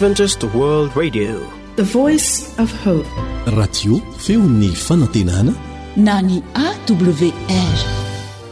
Adventist World Radio, the voice of hope. Radio feony fanantenana na ny AWR.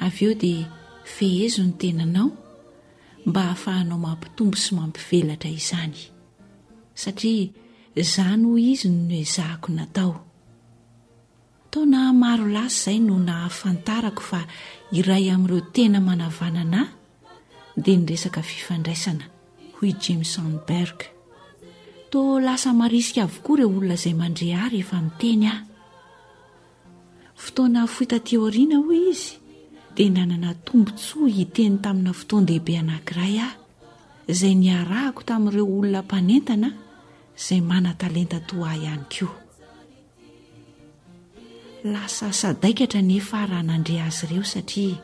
Avy eo dia fehezo ny tenanao mba hahafahanao mampitombo sy mampivelatra izany. Satria zany hoy izy no noezahako natao. Taona maro lasa izay no nahafantarako fa iray amin'ireo tena manavanana ahy dia ny resaka fifandraisana, hoy Jim Sandberg. Toa lasa marisika avokoa ireo olona izay mandre ahy rehefa miteny aho. Fotoana fohy taty aoriana, hoy izy, dia nanana tombontsoa hiteny tamina fotoan-dehibe anankiray aho, izay niarahako tamin'ireo olona mpanentana izay manan-talenta toa ahy ihany koa. Lasa sadaikatra anefa aho raha nandre azy ireo satria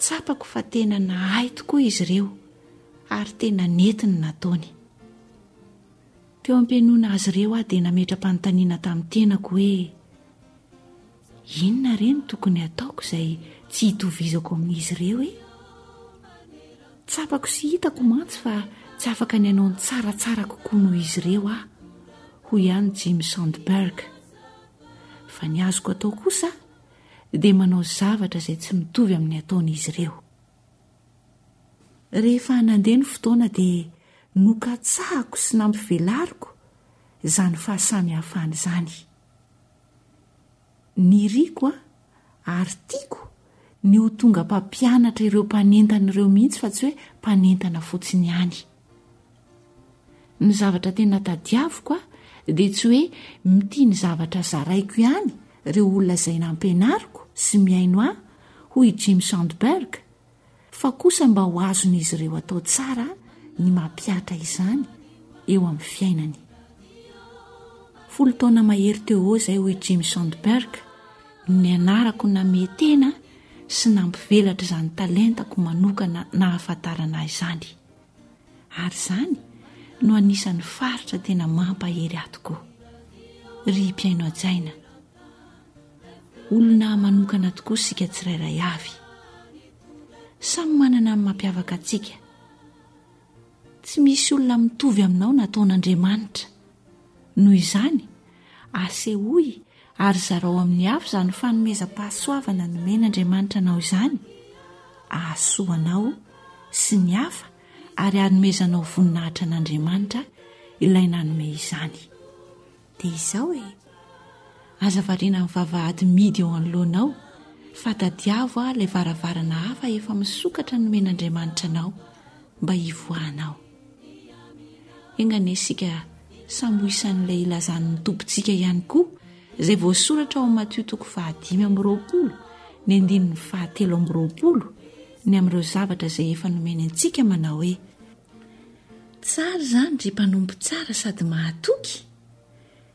tsapako fa tena nahay tokoa izy ireo ary tena nety ny nataony. Teo am-pihainoana azy ireo aho dia nametra-panontaniana tamin'ny tenako hoe, Inona re no tokony hataoko izay tsy hitovizako amin'izy ireo e? Tsapako sy hitako mantsy fa tsy afaka ny hanao ny tsaratsara kokoa noho izy ireo aho, hoy ihany Jim Sandberg. Fa ny azoko atao kosa dia manao zavatra izay tsy mitovy amin'ny ataon'izy ireo. Rehefa nandeha ny fotoana dia nokatsahako sy nampivelariko izany fahasamihafana izany. Niriko ary tiako ny ho tonga mpampianatra ireo mpanentana ireo mihitsy fa tsy hoe mpanentana fotsiny ihany. Ny zavatra tena tadiaviko aho dia tsy hoe mitia ny zavatra zaraiko ihany ireo olona izay nampianariko sy mihaino ahy, hoy i Jim Sandberg, fa kosa mba ho azon'izy ireo atao tsara ny mampihatra izany eo amin'ny fiainany. Folo taona mahery teo ho eo izay, hoy i Jim Sandberg, no nianarako name tena sy nampivelatra izany talentako manokana nahafantarana ahy izany. ary izany no anisan'ny faritra tena mampahery ahy tokoa ry mpihaino hajaina olona manokana tokoa isika tsirairay avy samy manana ny mampiavaka antsika tsy misy olona mitovy aminao nataon'andriamanitra noho izany asehoy Ary zarao amin'ny hafa izany fanomezam-pahasoavana nomen'Andriamanitra anao izany, hahasoa anao sy ny hafa ary hanomezanao voninahitra an'Andriamanitra ilay nanome izany. Dia izao e! Aza variana amin'ny vavahady mihidy eo anoloanao, fa tadiavo ilay varavarana hafa efa misokatra nomen'Andriamanitra anao mba hivoahanao. enganie isika samy ho isan'ilay ilazan'ny tompontsika ihany koa izay voasoratra ao Matio toko fahadimy amin'ny roapolo ny andininy fahatelo amin'ny roapolo ny amin'ireo zavatra izay efa nomeny antsika manao hoe tsara izany ry mpanompo tsara sady mahatoky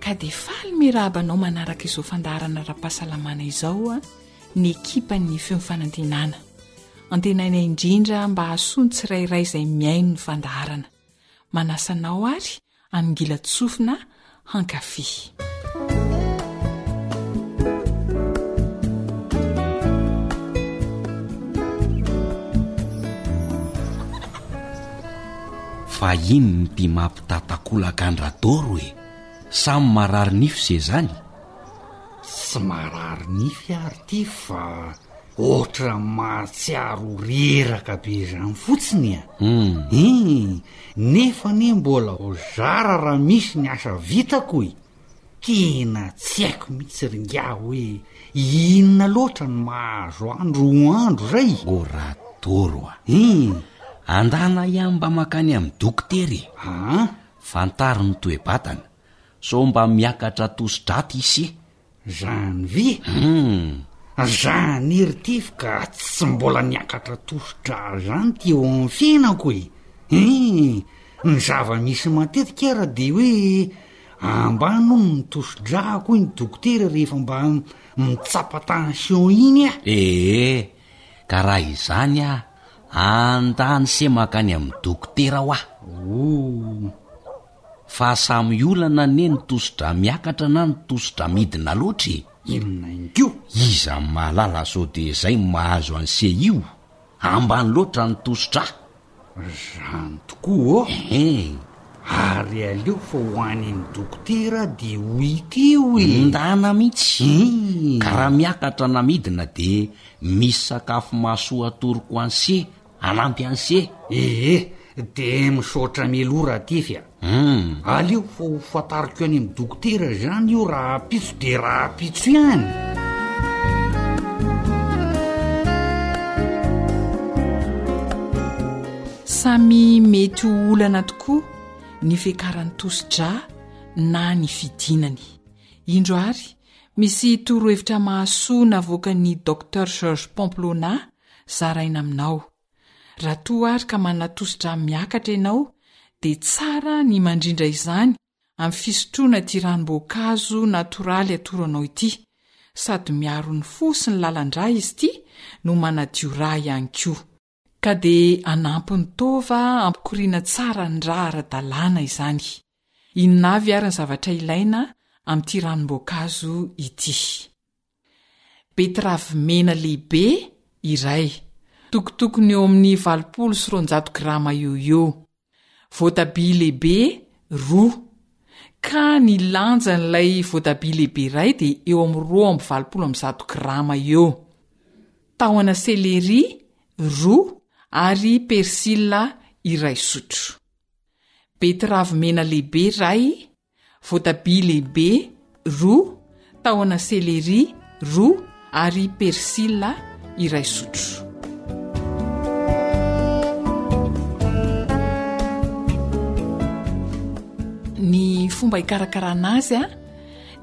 ka dia faly mirahaba anao manaraka izao fandaharana ara-pahasalamana izao ny ekipan'ny feon'ny fanantenana. Antenaina indrindra mba hahasoa ny tsirairay izay mihaino ny fandaharana. Manasa anao ary amingilan-tsofina hankafy. Fahiny ny mpimapy Tatakolaka andradoro e! Samy marary nify ze zany? Tsy marary nify ary ty fa ohatran'ny mahatsiaro ho reraka be zany fotsiny a! Hum! Nefa anie mbola ho zara raha misy ny asa vitako e! Tena tsy haiko mihitsy ry ingahy hoe inona loatra no mahazo andro ho andro ray? Oratora oa. Hum! Andana ihany mba makany amin'ny dokotera e. Aa? Fantaro ny toe-batana. Sao mba miakatra tosi-draty ise. Zany ve? Hum! Zany ry tifo ka tsy mbola niakatra tosi-dra zany ty eo amin'ny fiainako e. Hum! Ny zava-misy matetika ary dia hoe Ambany hono ny tosi-drako hoy ny dokotera rehefa mba mitsapa tension iny ah. Ee, ka raha izany ah, andany se mankany amin'ny dokotera hoa. Ooh. Fa samy olana anie ny tosi-dra miakatra na ny tosi-dra midina loatra e. Inona ihany koa? Iza mahalala sao dia izay mahazo an'se io. Ambany loatra ny tosi-drà. Zany tokoa ô! Ehe. Ary aleo fa ho any ny dokotera dia ho ity hoy. Ndana mihitsy. Ka raha miakatra na midina dia misy sakafo mahasoa atoroko an'se, hanampy an'se. Ehe. De misaotra Milou Ratify a. Hum. Aleo fa ho fantariko any amin'ny dokotera izany io rahampitso dia rahampitso ihany. Samy mety ho olana tokoa ny fiakaran'ny tosi-drà na ny fidinany. Indro ary, misy torohevitra mahasoa navoakan'i Docteur Georges Pamplona zaraina aminao. Raha toa ary ka manatosi-drà miakatra ianao, dia tsara ny mandrindra izany amin'ny fisotroana ity ranom-boankazo natoraly atoro anao ity, sady miaro ny fo sy ny lalan-drà izy ity no manadio rà ihany koa. Ka dia hanampy ny tova hampikoriana tsara ny rà ara-dalàna izany. Inona avy ary ny zavatra ilaina amin'ity ranom-boankazo ity? Betiravy mena lehibe iray, tokotokony eo amin'ny valopolo sy roanjato grama eo ho eo. Voatabia lehibe roa, ka ny lanjan'ilay voatabia lehibe iray dia eo amin'ny roa amby valopolo amby zato grama eo. Tahona céléri roa ary persil iray sotro. Betiravy mena lehibe iray voatabia lehibe roa, tahona céleri roa ary persil iray sotro. Ny fomba hikarakarana azy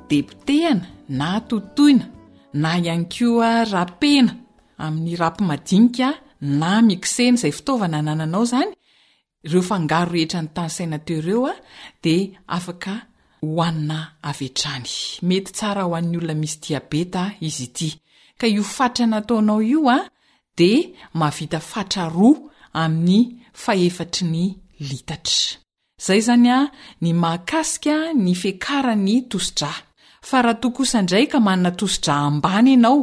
dia potehana na totoina na ihany koa rapena amin'ny rapy madinika na mixena, izay fitaovana anananao izany Ireo fangaro rehetra notanisaina teo ireo dia afaka hohanina avy hatrany. Mety tsara ho an'ny olona misy diabeta izy ity. Ka io fatra nataonao io dia mahavita fatra roa amin'ny fahefatry ny litatra. Izay izany ny mahakasika ny fiakaran'ny tosi-drà. Fa raha toa kosa indray ka manana tosi-drà ambany ianao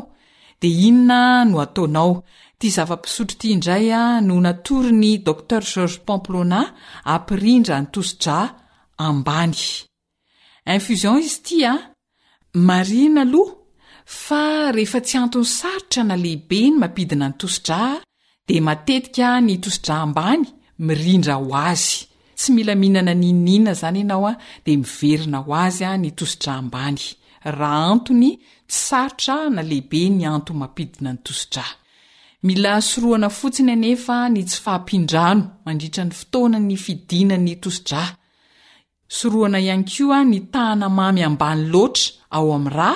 Dia inona no ataonao? Ity zava-pisotro ity indray no natorin'i Docteur Georges Pamplona hampirindra ny tosi-drà ambany. Infusion izy ity an! Marihina aloha fa rehefa tsy antony sarotra na lehibe ny mampidina ny tosi-drà dia matetika ny tosi-drà ambany mirindra ho azy, tsy mila mihinana n'inon'inona izany ianao dia miverina ho azy ny tosi-drà ambany, raha antony tsy sarotra na lehibe ny antony mampidina ny tosi-drà. Mila sorohana fotsiny anefa ny tsy fahampian-drano mandritra ny fotoanan'ny fidinan'ny tosi-drà. Sorohana ihany koa ny tahana mamy ambany loatra ao amin'ny rà,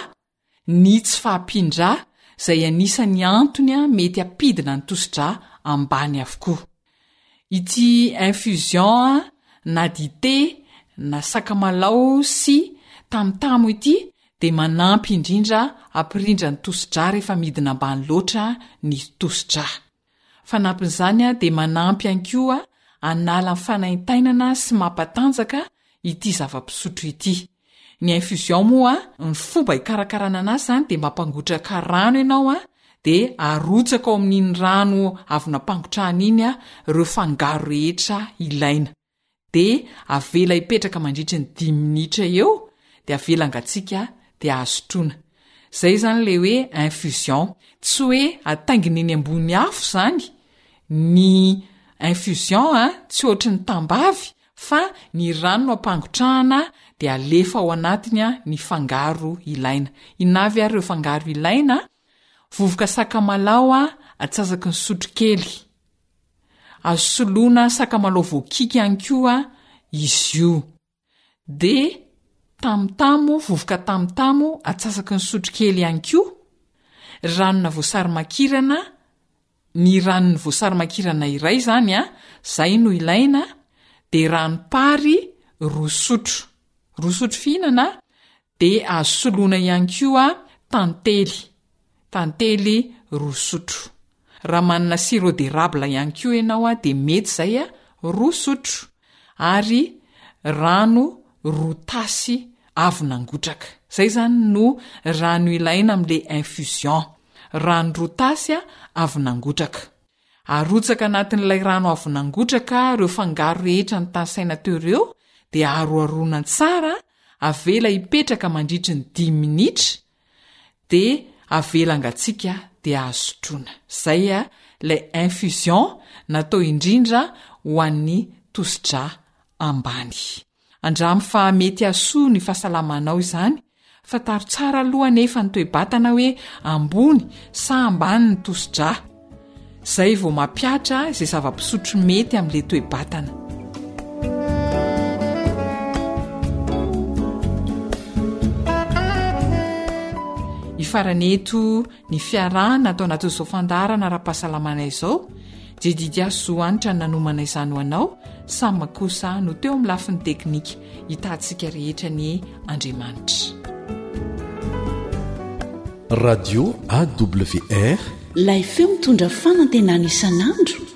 ny tsy fahampian-drà izay anisan'ny antony mety hampidina ny tosi-drà ambany avokoa. Ity infusion na dite na sakamalao sy tamotamo ity dia manampy indrindra hampirindra ny tosi-drà rehefa midina ambany loatra ny tosi-drà. Fanampin'izany dia manampy ihany koa hanala ny fanaintainana sy mampatanjaka ity zava-pisotro ity. Ny infusion moa, ny fomba hikarakarana anazy izany dia mampangotraka rano ianao dia arotsaka ao amin'iny rano avy nampangotrahana iny ireo fangaro rehetra ilaina. Dia avela hipetraka mandritry ny dimy minitra eo dia avela hangatsiaka dia azotrona. Izay izany ilay hoe infusion. Tsy hoe ataingina eny ambony afo izany ny infusion a, tsy ohatry ny tambavy fa ny rano no ampangotrahana dia alefa ao anatiny ny fangaro ilaina. Inona avy ary ireo fangaro ilaina a? Vovoka sakamalao atsasaky ny sotrokely. Azo soloina sakamalao voakiky ihany koa izy io. Dia tamotamo, vovoka tamotamo atsasaky ny sotrokely ihany koa, ranona voasary makirana, ny ranon'ny voasary makirana iray izany an, izay no ilaina, dia ranom-pary roa sotro, roa sotro fihinana, Dia azo soloina ihany koa tantely, tantely roa sotro. Raha manana sirop d'érable ihany koa ianao dia mety izay roa sotro ary rano roa tasy avy nangotraka. Izay izany no rano ilaina amin'ilay infusion. Rano roa tasy avy nangotraka. Arotsaka anatin'ilay rano avy nangotraka ireo fangaro rehetra nitasaina teo ireo dia aroharoana tsara, avela hipetraka mandritry ny dimy minitra dia avela hangatsiaka dia azo sotroina. Izay ilay infusion natao indrindra ho an'ny tosi-drà ambany. Andramo fa mety hahasoa ny fahasalamanao izany, fantaro tsara aloha anefa ny toe-batana hoe ambony sa ambany ny tosi-drà. Izay vao mampihatra izay zava-pisotro mety amin'ilay toe-batana. Hifarana eto Ny fiarahana ato anatin'izao fandaharana ara-pahasalamana izao dia didy azy zo hanitra ny nanomana izany ho anao, Sama kosa no teo amin'ny lafiny teknika, hitantsika rehetra anie Andriamanitra. Radio AWR. Ilay feo mitondra fanantenana isan'andro.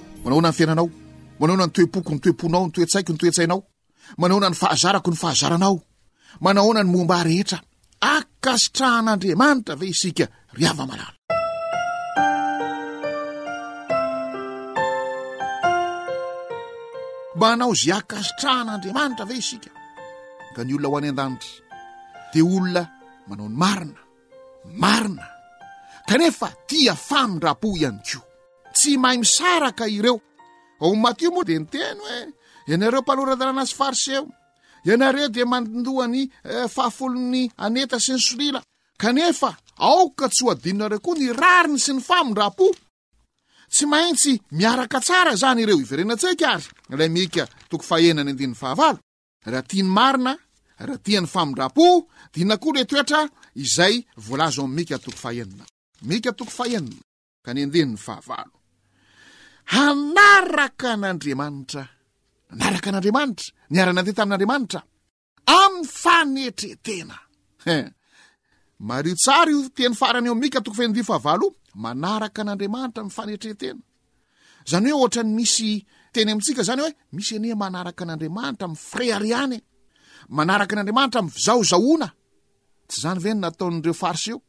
Manahoana ny fiainanao? Manahoana ny toe-poko, ny toe-ponao, ny toe-tsaiko, ny toe-tsainao? Manahoana ny fahazarako, ny fahazaranao? Manahoana ny momba ahy rehetra? Ankasitrahan'Andriamanitra ve isika, ry hava-malala? Manao izay ankasitrahan'Andriamanitra ve isika? Ka ny olona ho any an-danitra dia olona manao ny marina. Marina, kanefa tia famindram-po ihany koa. Tsy mahay misaraka ireo. Ao Matio moa dia niteny hoe, ianareo mpanora-dalàna sy Fariseo, ianareo dia mandoa ny eh, fahafolon'ny aneta sy ny solila, kanefa aoka tsy ho adinonareo koa ny rariny sy ny famindram-po. Tsy maintsy miaraka tsara izany ireo. Iverenantsika ary ilay Mika toko fahenina ny andininy fahavalo. Raha tia ny marina, raha tia ny famindram-po, dinina koa ilay toetra izay voalaza ao amin'ny Mika toko fahenina. Mika toko fahenina, ka ny andininy fahavalo. Hanaraka an'Andriamanitra. Nanaraka an'Andriamanitra. Niara-nandeha tamin'Andriamanitra. Amin'ny fanetretena. Mariho tsara io teny farany eo Mika toko fahenina fahavalo. Manaraka an'Andriamanitra amin'ny fanetretena. Izany hoe ohatra ny misy teny amintsika izany hoe misy anie manaraka an'Andriamanitra amin'ny freary ihany, manaraka an'Andriamanitra amin'ny fizahozahoana. Tsy izany ve ny nataon'ireo fariseo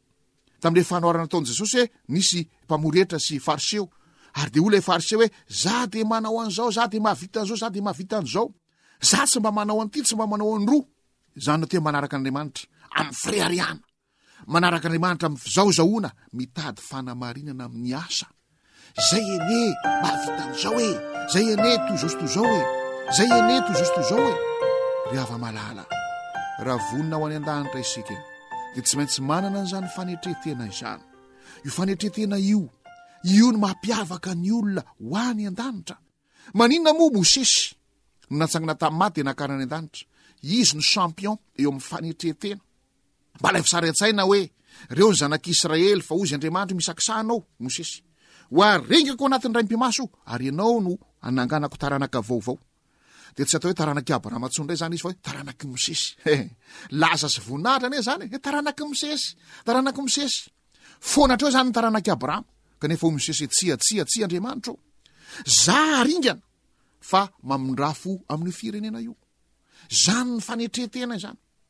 tamin'ilay fanoharana nataon'i Jesosy hoe nisy mpamory hetra sy fariseo ary dia hoy ilay fariseo hoe za dia manao an'izao, za dia mahavita an'izao, za dia mahavita an'izao. Za tsy mba manao an'ity, tsy mba manao an'irò. Izany no tena manaraka an'Andriamanitra amin'ny freariana. Manaraka Andriamanitra amin'ny fizaozahoana mitady fanamarinana amin'ny asa. Zay anie mahavita an'izao e! Zay anie toy izao sy toy izao e! Zay anie toy izao sy toy izao e! Ry hava-malala, raha vonona ho any an-danitra isika dia tsy maintsy manana an'izany fanetretena izany. Io fanetretena io, io no mampiavaka ny olona ho any an-danitra. Maninona moa Mosesy no natsangana tamin'ny maty dia nakarina any an-danitra? Izy no champion eo amin'ny fanetretena. Mba alaivo sary an-tsaina hoe, Reo ny zanak'i Israely, fa hozy Andriamanitro misaksaha anao, Mosesy. Ho arengako anatin'ny raim-pimaso, ary ianao no hananganako taranaka vaovao. Dia tsy atao hoe taranak'i Abrahama intsony indray izany izy, fa hoe taranak'i Mosesy. He, laza sy voninahitra anie izany e, hoe taranak'i Mosesy, taranak'i Mosesy. Foana hatreo izany ny taranak'i Abrahama, kanefa hoy Mosesy hoe tsia, tsia, tsia Andriamanitro. Za haringana fa mamindrafo amin'io firenena io. Izany ny fanetren-tena izany.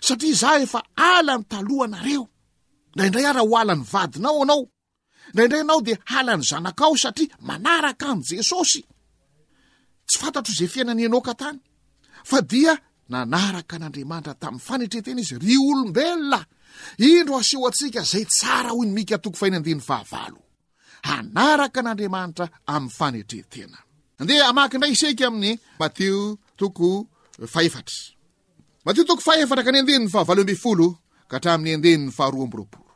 satria za efa alany taloha anareo ndraindray ara ho alany vadinao anao ndraindray anao de halany zanakao satria manaraka any jesosy tsy fantatro izay fiainany enoka tany fa dia nanaraka an'andriamanitra tamin'ny fanetretena izy ry olombelona indro aseho antsika zay tsara hoy ny mika toko faina andiny fahavalo hanaraka an'Andriamanitra amin'ny fanetren-tena. Andeha hamaky indray isika amin'ny Matio toko fahefatra. Matio toko fahefatra ka ny andininy fahavalo ambin'ny folo ka hatramin'ny andininy faharoa amby roapolo.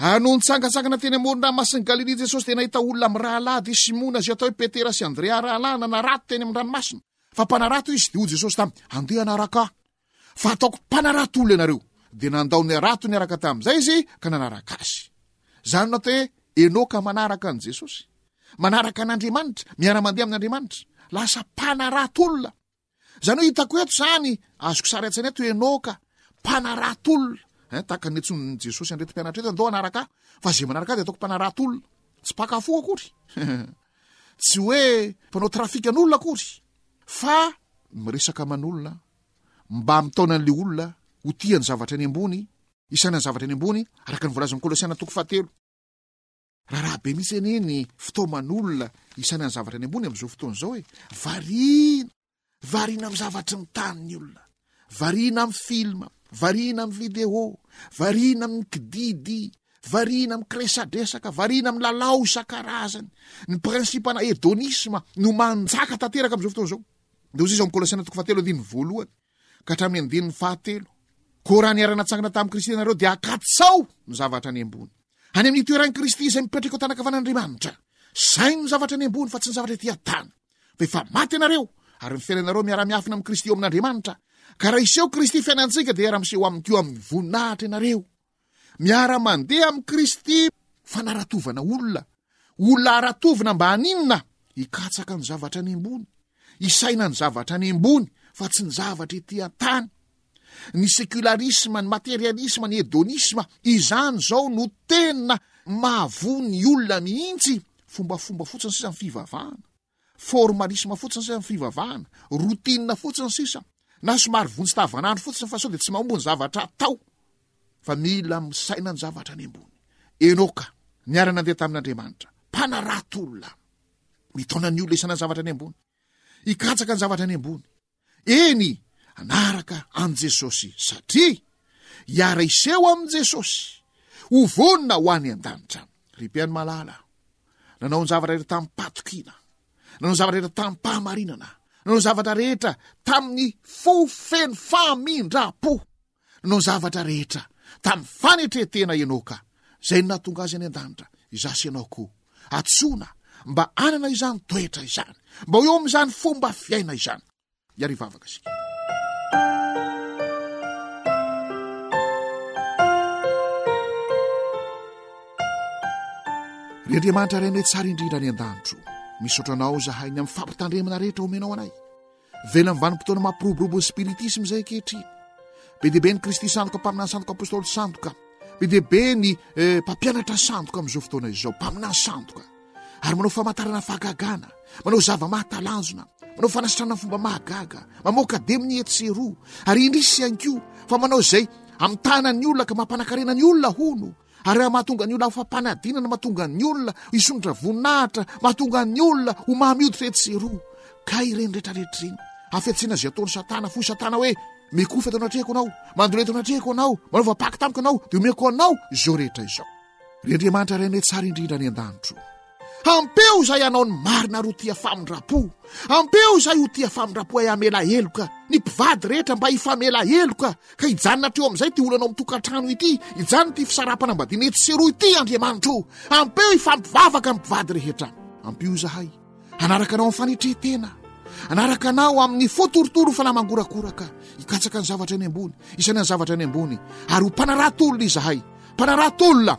Ary no nitsangatsangana teny amoron-dranomasin'i Galilia Jesosy dia nahita olona amin'ny rahalahy dia Simona izay atao hoe Petera sy Andrea rahalahy nanarato teny amin'ny ranomasina. Fa mpanarato izy dia hoy Jesosy taminy, Andeha hanaraka ahy. fa ataoko mpanarato olona ianareo. Dia nandao ny harato niaraka tamin'izay izy ka nanaraka azy. Izany no atao hoe Enoka manaraka an'i Jesosy. Manaraka an'Andriamanitra, miara-mandeha amin'Andriamanitra. Lasa mpanarato olona. Izany hoe hitako eto izany, azoko sary an-tsaina eto Enoka, mpanarato olona. Eh, tahaka ny antsonin'i Jesosy andreto mpianatra eto, andao hanaraka ahy, fa izay manaraka ahy dia ataoko mpanarato olona. Tsy mpakafo akory. Tsy hoe mpanao trafikan'olona akory. Fa miresaka aman'olona, mba mitaona an'ilay olona ho tia ny zavatra eny ambony, hisaina ny zavatra eny ambony, araka ny voalazan'ny Kolosiana toko fahatelo. Raharaha be mihitsy anie ny fitaoman'olona hisaina ny zavatra eny ambony amin'izao fotoana izao e! Variana, variana amin'ny zavatry ny tany ny olona. Variana amin'ny film, variana amin'ny video, variana amin'ny kididy, variana amin'ny kiresadresaka, variana amin'ny lalao isan-karazany. Ny principana hedonisma no manjaka tanteraka amin'izao fotoana izao. Dia hozy izy ao amin'ny Kolasiana toko fahatelo andininy voalohany ka hatramin'ny andininy fahatelo. Koa raha niara-natsangana tamin'i Kristy ianareo dia akatsao ny zavatra any ambony. Any amin'ny toeran'i Kristy izay mipetraka eo an-tanankavanan'Andriamanitra. Izay ny zavatra any ambony fa tsy ny zavatra ety an-tany. fa efa maty ianareo ary ny fiainanareo miara-miafina amin'i Kristy eo amin'Andriamanitra. Ka raha iseho Kristy fiainantsika dia hiara-miseho aminy koa amin'ny voninahitra ianareo. Miara-mandeha amin'i Kristy fanaratovana olona. Olona aratovina mba haninona? Hikatsaka ny zavatra any ambony. Hisaina ny zavatra any ambony fa tsy ny zavatra ety an-tany. ny sekolarisma, ny materialisma, ny hedonisma, izany izao no tena mahavoa ny olona mihitsy, fombafomba fotsiny sisa ny fivavahana, formalisma fotsiny sisa ny fivavahana, routine fotsiny sisa, na somary vonjy tavanandro fotsiny fa sao dia tsy mahomby ny zavatra atao, fa mila misaina ny zavatra any ambony. Enoka, niara-nandeha tamin'Andriamanitra, mpanarato olona, mitaona ny olona hisaina ny zavatra any ambony, hikatsaka ny zavatra any ambony. Eny, hanaraka an'i Jesosy satria hiara-hiseho amin'i Jesosy, ho vonona ho any an-danitra. Ry mpihaino malala, nanao ny zavatra rehetra tamim-patokiana, nanao zavatra rehetra tamim-pahamarinana, nanao zavatra rehetra tamin'ny fo feno famindram-po. no zavatra rehetra tamin'ny fanetren-tena Enoka, izay nahatonga azy any an-danitra, izaho sy ianao koa, atsoina mba hanana izany toetra izany, mba ho eo amin'izany fomba fiaina izany. Hiary hivavaka isika. Ry Andriamanitra Ray anay tsara indrindra any an-danitro, misaotra anao izahay ny amin'ny fampitandremana rehetra omenao anay. Vela amin'ny vanim-potoana mampiroborobo ny spiritisme izay ankehitriny. Be dia be ny Kristy sandoka, mpaminany sandoka, apostoly sandoka. Be dia be ny eh, mpampianatra sandoka amin'izao fotoana izao, mpaminany sandoka. Ary manao famantarana fagagana, manao zava-mahatalanjona, manao fanasitrana fomba mahagaga, mamoaka demony etsy sy eroa. Ary indrisy ihany koa fa manao izay amin'ny tanan'ny olona ka mampanakarena ny olona hono. Ary raha mahatonga ny olona ho fampanadinana, mahatonga ny olona hisondrotra voninahitra, mahatonga ny olona ho mamy hoditra etsy sy eroa, ka ireny rehetra rehetra ireny, hafetsena izay ataon'i Satana, foy Satana hoe mikofa eto anatrehako anao, mandole eto anatrehako anao, manaova paky tamiko anao, dia omeko anao izao rehetra izao. Ry Andriamanitra Ray Mety Tsara Indrindra any an-danitro, Ampeo izay hanao ny marina ary ho tia famindram-po. Ampeo izay ho tia famindram-po hay hamela heloka. Ny mpivady rehetra mba hifamela heloka, ka hijanona hatreo amin'izay ity olana ao amin'ny tokantrano ity, hijanona ity fisaraham-panambadiana etsy sy eroa ity, Andriamanitro. Ampeo hifampivavaka ny mpivady rehetra. Ampio izahay hanaraka anao amin'ny fanetren-tena, hanaraka anao amin'ny fo torotoro fanahy mangorakoraka, hikatsaka ny zavatra any ambony, isaina ny zavatra any ambony, ary ho mpanarato olona izahay, mpanarato olona.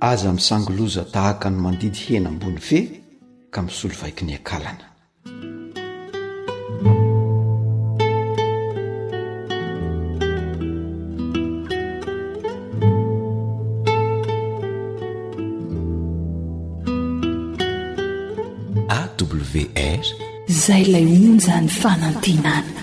Aza misangy loza tahaka ny mandidy hena ambony fe ka misolo vaiky ny akalana. AWR Zay lay onjan'ny fanantenana.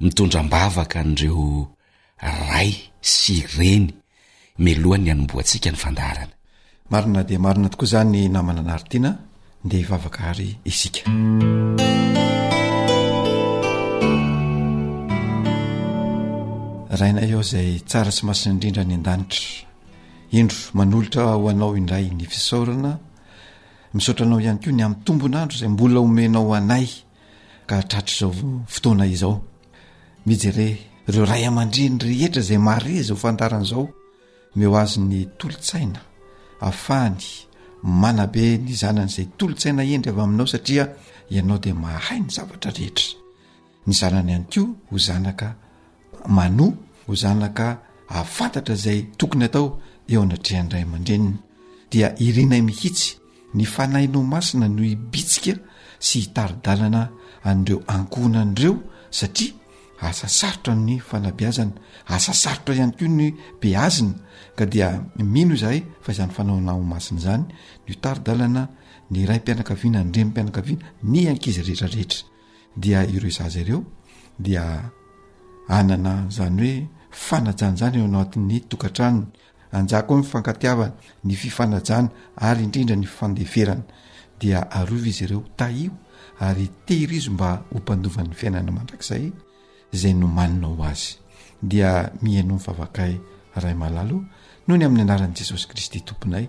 Mitondra am-bavaka an'ireo ray sy reny mialohan'ny hanombohantsika ny fandaharana. Marina dia marina tokoa izany namana Naritiana, ndeha hivavaka ary isika. Rainay ao izay tsara sy masina indrindra any an-danitra, indro manolotra ho anao indray ny fisaorana, misaotra anao ihany koa ny amin'ny tombon'andro izay mbola omenao anay. ka hatratr'izao fotoana izao mijere ireo ray aman-dreny rehetra izay mare izao fandarana izao meo azy ny tolotsaina afahany manabe ny zanany izay tolotsaina endry avy aminao satria ianao dia mahay ny zavatra rehetra ny zanany ihany koa ho zanaka manoa ho zanaka afantatra izay tokony atao eo anatrehan'ny ray aman-dreniny dia irinay mihitsy Ny Fanahinao Masina no hibitsika sy hitari-dalana an'ireo ankohonany ireo satria asa sarotra ny fanabeazana, asa sarotra ihany koa ny beazina ka dia mino izahay fa izany Fanahinao Masina izany no hitari-dalana ny raim-pianakaviana, ny renim-pianakaviana, ny ankizy rehetra rehetra dia ireo zaza ireo dia hanana izany hoe fanajana izany eo anatin'ny tokantranony Anjako ny fifankatiavana, ny fifanajana ary indrindra ny fandeferana. Dia arovy izy ireo, tahio ary tehirizo mba ho mpandovan'ny fiainana mandrakizay izay nomaninao ho azy. Dia miheno ny vavakay, Ray malala ô, noho ny amin'ny anaran'i Jesosy Kristy Tomponay.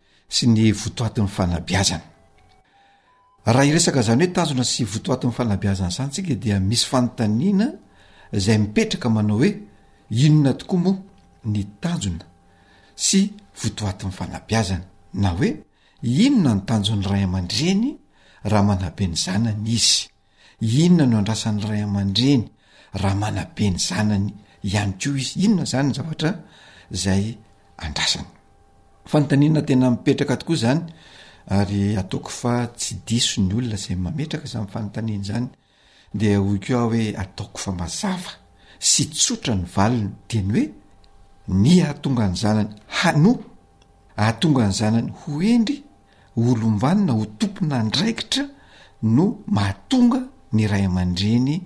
sy ny votoatin'ny fanabeazana. Raha hiresaka izany hoe tanjona sy votoatin'ny fanabeazana izany tsika dia misy fanontaniana izay mipetraka manao hoe inona tokoa moa ny tanjona sy votoatin'ny fanabeazana na hoe inona ny tanjon'ny ray aman-dreny raha manabe ny zanany izy. Inona no andrasan'ny ray aman-dreny raha manabe ny zanany ihany koa izy? Inona izany ny zavatra izay andrasany? Fanontaniana tena mipetraka tokoa izany ary ataoko fa tsy diso ny olona izay mametraka izany fanontaniana izany dia hoy koa aho hoe ataoko fa mazava sy tsotra ny valiny dia ny hoe ny hahatonga ny zanany hanoa, hahatonga ny zanany ho hendry olom-banona ho tompon'andraikitra no mahatonga ny ray aman-dreny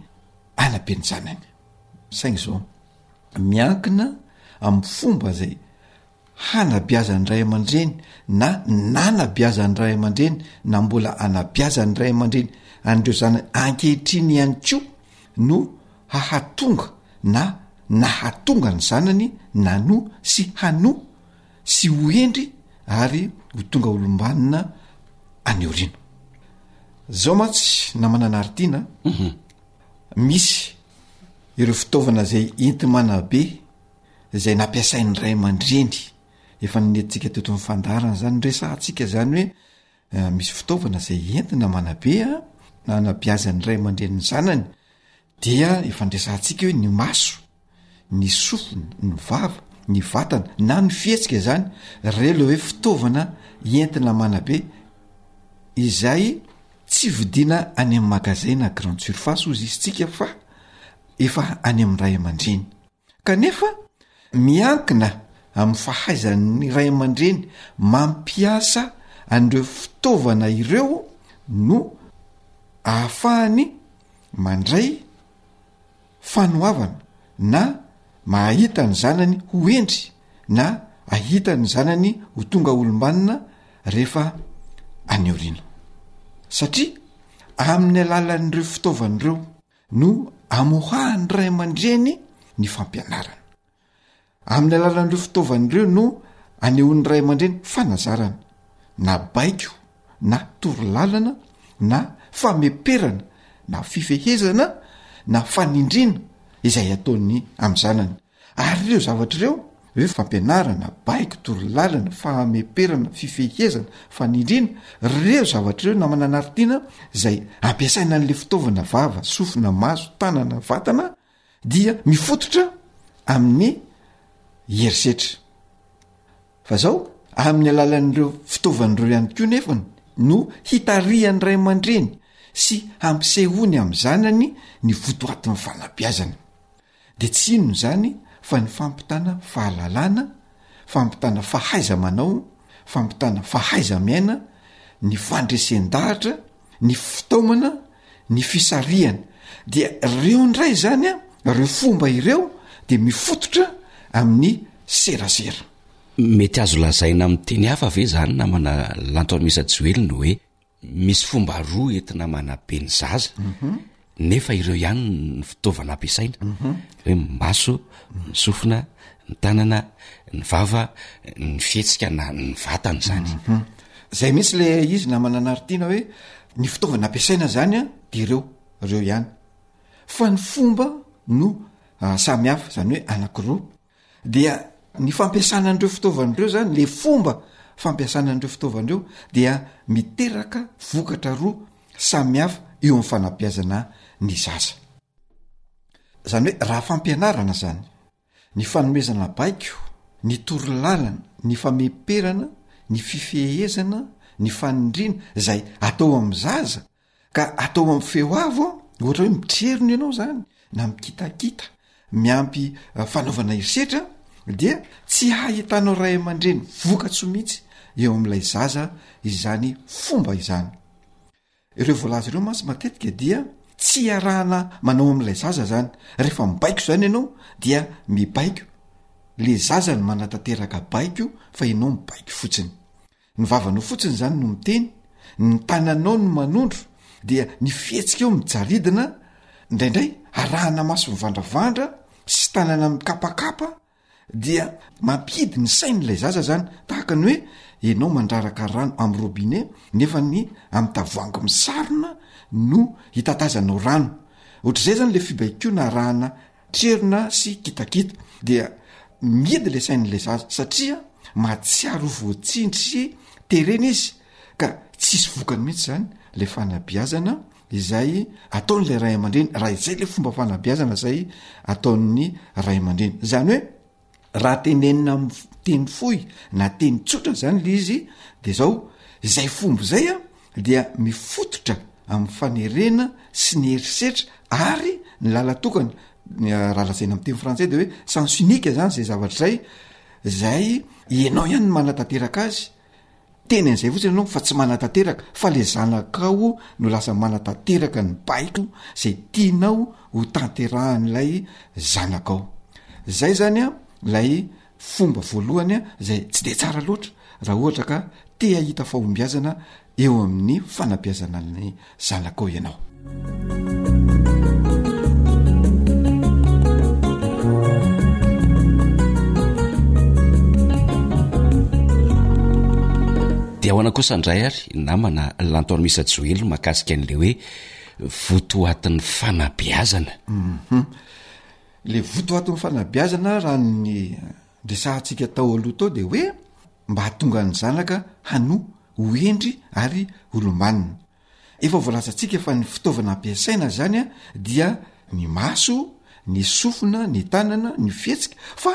hanabe ny zanany. Saingy izao, miankina amin'ny fomba izay hanabeazan'ny ray aman-dreny na nanabeazan'ny ray aman-dreny na mbola hanabeazan'ny ray aman-dreny an'ireo zanany ankehitriny ihany koa no hahatonga na nahatonga ny zanany nanoa sy hanoa sy ho hendry ary ho tonga olom-banona any aoriana. Zao mantsy namana Naritina an! Misy ireo fitaovana izay enti-manabe izay nampiasain'ny ray aman-dreny. Efa niniantsika teto amin'ny fandaharana izany. Noresahantsika izany hoe misy fitaovana izay entina manabe hanabeazan'ny ray aman-dreny ny zanany. Dia efa andresantsika hoe ny maso, ny sofina, ny vava, ny vatana na ny fihetsika izany ireo ilay hoe fitaovana entina manabe izay tsy vidiana any amin'ny magasin na grande surface hozy izy tsika fa efa any amin'ny ray aman-dreny. Kanefa, miankina amin'ny fahaizan'ny ray aman-dreny mampiasa an'ireo fitaovana ireo no ahafahany mandray fanoavana na mahahita ny zanany ho hendry na hahita ny zanany ho tonga olom-banona rehefa any aoriana. Satria amin'ny alalan'ireo fitaovana ireo no amoahan'ny ray aman-dreny ny fampianarana. Amin'ny alalan'ireo fitaovana ireo no anehoan'ny ray aman-dreny fanazarana, na baiko, na torolalana, na fameperana, na fifehezana, na fanindriana izay ataony amin'ny zanany. Ary ireo zavatra ireo, hoe fampianarana, baiko, torolalana, fahameperana, fifehezana, fanindriana, ireo zavatra ireo namana anaritiana izay ampiasaina an'ilay fitaovana vava, sofina, maso, tanana, vatana dia mifototra amin'ny herisetra. Fa izao, amin'ny alalan'ireo fitaovana ireo ihany koa nefany no hitarihan'ny ray aman-dreny sy hampisehoany amin'ny zanany ny votoatin'ny fanabeazana. dia tsy inona izany fa ny fampitana fahalalana, fampitana fahaiza-manao, fampitana fahaiza-miaina, ny fandresen-dahatra, ny fitaomana, ny fisarihana. Dia ireo indray izany an, ireo fomba ireo dia mifototra amin'ny serasera. Mety azo lazaina amin'ny teny hafa ve izany namana Lanto Amisa Joely ny hoe. Misy fomba roa entina manabe ny zaza nefa ireo ihany ny fitaovana ampiasaina hoe ny maso, ny sofina, ny tanana, ny vava, ny fihetsika na ny vatana izany. Izay mihitsy ilay izy namana anaritiana hoe ny fitaovana ampiasaina izany an dia ireo ireo ihany fa ny fomba no samy hafa izany hoe anankiroa. dia ny fampiasana an'ireo fitaovana ireo zany le fomba fampiasana an'ireo fitaovana ireo dia miteraka vokatra roa samy hafa eo amin'ny fanabeazana ny zaza zany hoe raha fampianarana zany ny fanomezana baiko ny toro lalana ny fameperana ny fifehezana ny fanindriana izay atao amin'ny zaza Ka atao amin'ny feo avo, ohatra hoe mitrerono ianao zany na mikitakita miampy fanaovana herisetra dia tsy hahitanao ray aman-dreny vokatsoa mihitsy eo amin'ilay zaza izany fomba izany. Ireo voalaza ireo mantsy matetika dia tsy iarahana manao amin'ilay zaza zany. Rehefa mibaiko zany ianao dia mibaiko le zaza no manatanteraka baiko fa ianao mibaiko fotsiny. Ny vavanao fotsiny izany no miteny, ny tananao no manondro, dia ny fihetsikao mijaridina, indraindray arahana maso mivandravandra sy tanana mikapakapa, dia mampihidy ny sain'ilay zaza izany, tahaka ny hoe ianao mandraraka rano amin'ny robinet nefa ny amin'ny tavoahangy misarona no hitatazanao rano. Ohatr'izay izany ilay fibaikoana arahana trerona sy kitakita dia mihidy le sain'le zaza satria mahatsiaro ho voatsindry sy terena izy ka tsisy vokany mihitsy zany le fanabiazana izay ataon'la ray aman-dreny raha izay le fomba fanabiazana zay ataon'ny ray aman-dreny zany hoe raha tenenina am teny fohy na teny tsotra zany le izy de zao zay fomba zay a dia mifototra am'y fanerena sy ny herisetra ary ny lalatokana raha lazaina am teny frantsay de hoe sens unique zany zay zavatra zay zay ianao ihany ny manatanteraka azy Teny an'izay fotsiny ianao fa tsy manatanteraka fa le zanakao no lasa manatanteraka ny baiko zay tianao ho tanterahan'ilay zanakao. Zay zany a lay fomba voalohany zay tsy de tsara loatra raha ohatra ka te hahita fahombiazana eo amin'ny fanabeazana ny zanakao ianao dia hoana kosa ndray ary namana lantormisa joely makasika an'le hoe votoatin'ny fanabeazana mhm. le votoatin'ny fanabeazana raha ny desahantsika tao aloha tao dia hoe mba hahatonga ny zanaka hano ho hendry ary ho lombanona. Efa voalazantsika fa ny fitaovana ampiasaina izany dia ny maso, ny sofina, ny tanana, ny fihetsika fa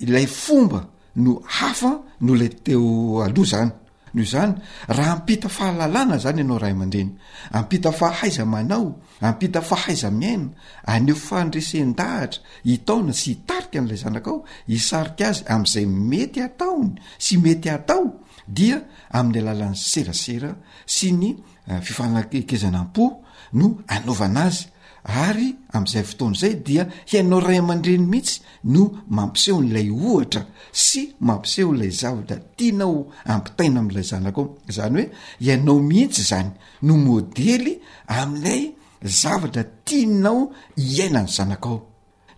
ilay fomba no hafa noho ilay teo aloha izany. Noho izany, raha hampita fahalalana izany ianao ray aman-dreny, hampita fahaiza-manao, Ampita fahaiza-miaina, aneho fandresen-dahatra hitaona sy hitarika an'ilay zanakao hisarika azy amin'izay mety hataony sy mety hatao, dia amin'ny alalan'ny serasera sy ny fifanakekezanam-po no anaovana azy, ary amin'izay fotoana izay dia hianao ray aman-dreny mihitsy no mampiseho an'ilay ohatra sy mampiseho ilay zavatra tianao hampitaina amin'ilay zanakao, izany hoe ianao mihitsy izany no modely amin'ilay zavatra tianao hiainan'ny zanakao.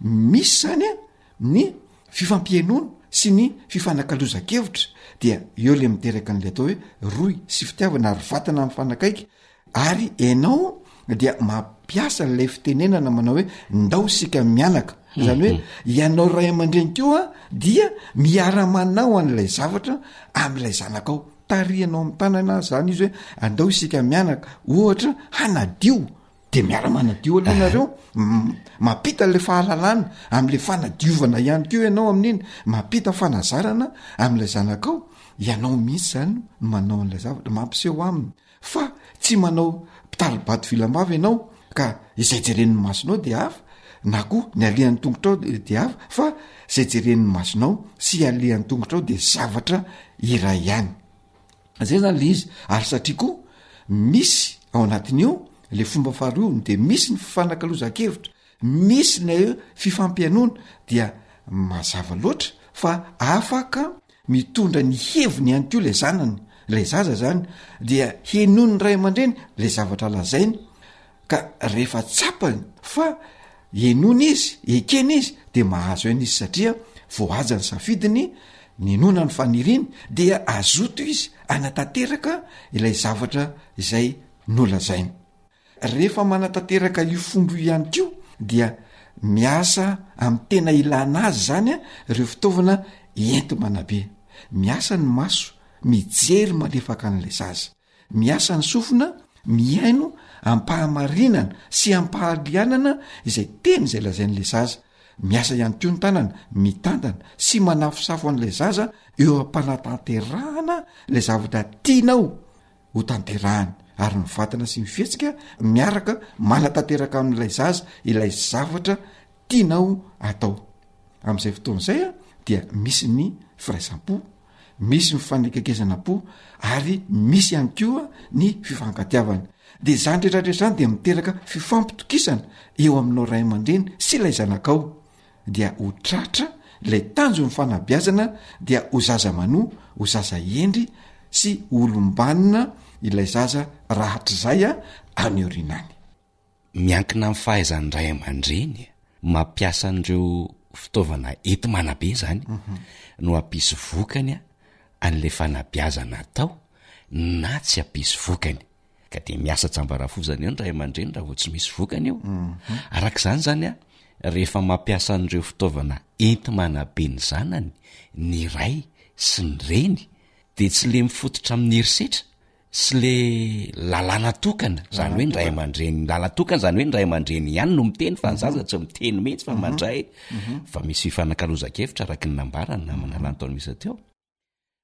Misy izany a, ny fifampihainoana sy ny fifanakalozan-kevitra dia eo ilay miteraka an'ilay atao hoe rohy sy fitiavana ary vatana mifanakaiky ary ianao dia mampiasa ilay fitenenana manao hoe ndao isika mianaka zany hoe ianao ray aman-dreny koa dia miara-manao an'ilay zavatra amin'ilay zanakao tarihanao amin'ny tanana azy zany izy hoe andao isika mianaka ohatra hanadio de miara-manadio aloha nareo mampita le fahalalana am'le fanadiovana ihany ko ianao amin'iny mampita fanazarana am'ilay zanakao ianao mihitsy zany manao an'ilay zavatra mampiseho aminy Fa tsy manao mpitari-bady vilam-bava ianao ka izay jeren'ny masonao dia hafa, na koa ny alehan'ny tongotrao dia hafa, fa izay jeren'ny masonao sy ialehan'ny tongotrao dia zavatra iray ihany. Izay izany ilay izy. Ary satria koa misy ao anatin'io ilay fomba faharoa io, dia misy ny fifanakalozan-kevitra, misy ilay hoe fifampihainoana, dia mazava loatra fa afaka Mitondra ny heviny ihany koa ilay zanany, ilay zaza izany dia henoin'ny ray aman-dreny ilay zavatra lazainy ka rehefa tsapany fa henoina izy, ekena izy dia mahazo aina izy satria voahaja ny safidiny, ninoana ny faniriany dia azoto izy anatanteraka ilay zavatra izay nolazainy. Rehefa manatanteraka io fomba io ihany koa dia miasa amin'ny tena ilana azy izany a ireo fitaovana enti-manabe. Miasa ny maso mijery malefaka an'ilay zaza. Miasa ny sofina mihaino am-pahamarinana sy am-pahalianana izay teny izay lazain'ilay zaza. Miasa ihany koa ny tanana mitantana sy manafosafo an'ilay zaza eo am-panatanterahana ilay zavatra tianao ho tanterahany ary ny vatana sy ny fihetsika miaraka manatanteraka amin'ilay zaza ilay zavatra tianao atao amin'izay fotoana izay a dia misy ny firaisam-po misy ny fanekekezana po ary misy ihany koa ny fifankatiavana de zany retraretra zany de miteraka fifampitokisana eo aminao ray aman-dreny sy ilay zanakao dia ho tratra ilay tanjon'ny fanabeazana dia ho zaza manoa, ho zaza hendry sy ho olom-banona ilay zaza rahatrizay any aoriana any. Miankina amin'ny fahaizan'ny ray aman-dreny mampiasa an'ireo fitaovana enti-manabe izany no hampisy vokany an'ilay fanabeazana atao na tsy hampisy vokany. ka dia miasa tsambarafozana eo ny ray aman-dreny raha vao tsy misy vokany eo araka izany izany a rehefa mampiasa an'ireo fitaovana enti-manabe ny zanany ny ray sy ny reny dia tsy le mifototra amin'ny herisetra sy le lalàna tokana izany hoe ny ray aman-dreny lala tokana izany hoe ny ray aman-dreny ihany no miteny fa ny zaza tsy miteny mihitsy fa mandray fa misy fifanakalozan-kevitra araka ny nambarany namana lany taona isan-teo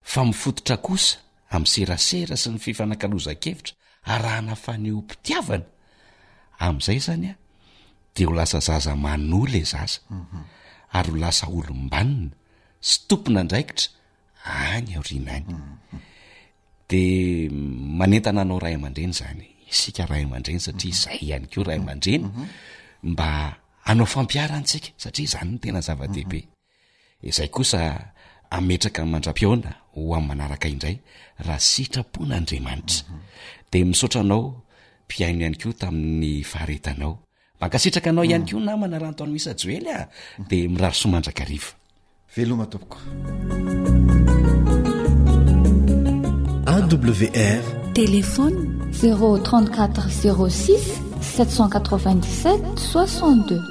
fa mifototra kosa amin'ny serasera sy ny fifanakalozan-kevitra arahana fanehoam-pitiavana, amin'izay izany an, dia ho lasa zaza manoa ilay zaza, ary ho lasa olom-banona sy tompon'andraikitra any aoriana any. Dia manentana anao ray aman-dreny izany, isika ray aman-dreny, satria izay ihany koa ray aman-dreny, mba hanao fampiharantsika, satria izany no tena zava-dehibe. Izay kosa ametraka mandra-pihaona ho amin'ny manaraka indray raha sitrapon'Andriamanitra. Dia misaotra anao mpihaino ihany koa tamin'ny faharetanao. Mankasitraka anao ihany koa namana raha ntaon'i Misa Joely a! Dia mirary soa mandrakariva. Veloma tompoko. AWR Téléphone 034 06 797 62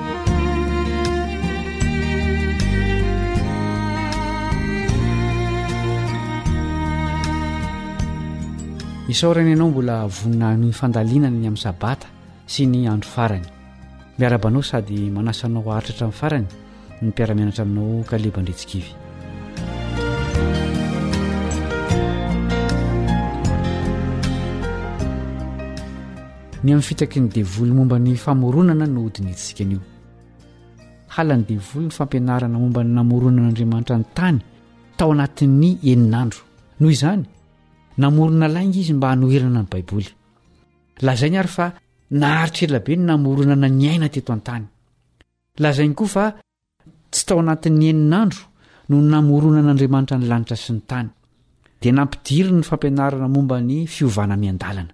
Isaorana ianao mbola vonona hanohy fandalinana ny amin'ny sabata sy ny andro farany. Miaraba anao sady manasa anao haharitra hatramin'ny farany ny mpiara-mianatra aminao Kaleba Andritsikivy. Ny amin'ny fitaky ny devoly momba ny famoronana no hodinihintsika anio. Halan'ny devoly ny fampianarana momba ny namoronan'Andriamanitra ny tany tao anatin'ny enin'andro. Noho izany, namorona lainga izy mba hanoherana ny Baiboly. Lazainy ary fa naharitra ela be ny namoronana ny aina teto an-tany. Lazainy koa fa tsy tao anatin'ny enin'andro no namoronan'Andriamanitra ny lanitra sy ny tany. Dia nampidiriny ny fampianarana momba ny fiovana miandalana.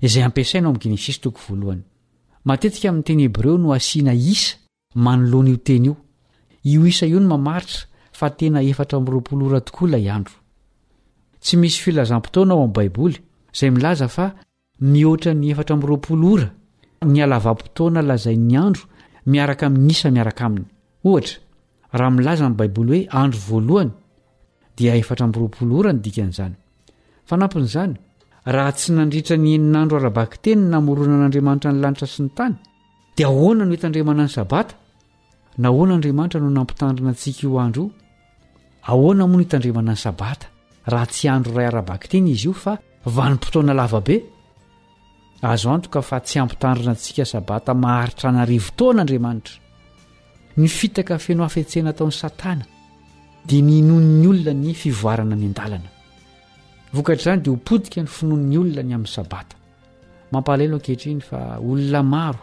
izay ampiasaina ao amin'ny Genesisy toko voalohany. Matetika amin'ny teny hebreo no asiana isa manoloana io teny io. Io isa io no mamaritra fa tena efatra amby roapolo ora tokoa ilay andro. Tsy misy filazam-potoana ao amin'ny Baiboly izay milaza fa mihoatra ny efatra amby roapolo ora ny halavam-potoana lazain'ny andro miaraka amin'ny isa miaraka aminy. Ohatra, Raha milaza ny Baiboly hoe andro voalohany, dia efatra amby roapolo ora ny dikan'izany. Fanampin'izany, raha tsy nandritra ny enin'andro ara-bakiteny ny namoronan'Andriamanitra ny lanitra sy ny tany, dia ahoana no itandremana ny Sabata? Nahoana Andriamanitra no nampitandrina antsika io andro io? Ahoana moa no itandremana ny Sabata, raha tsy andro iray ara-bakiteny izy io fa vanim-potoana lava be? Azo antoka fa tsy hampitandrina antsika Sabata maharitra an'arivo taona Andriamanitra. Ny fitaka feno hafetsena ataon'i Satana dia ny hinoan'ny olona ny fivoarana miandalana. Vokatr'izany dia ho potika ny finoan'ny olona ny amin'ny Sabata. Mampahalelo ankehitriny fa olona maro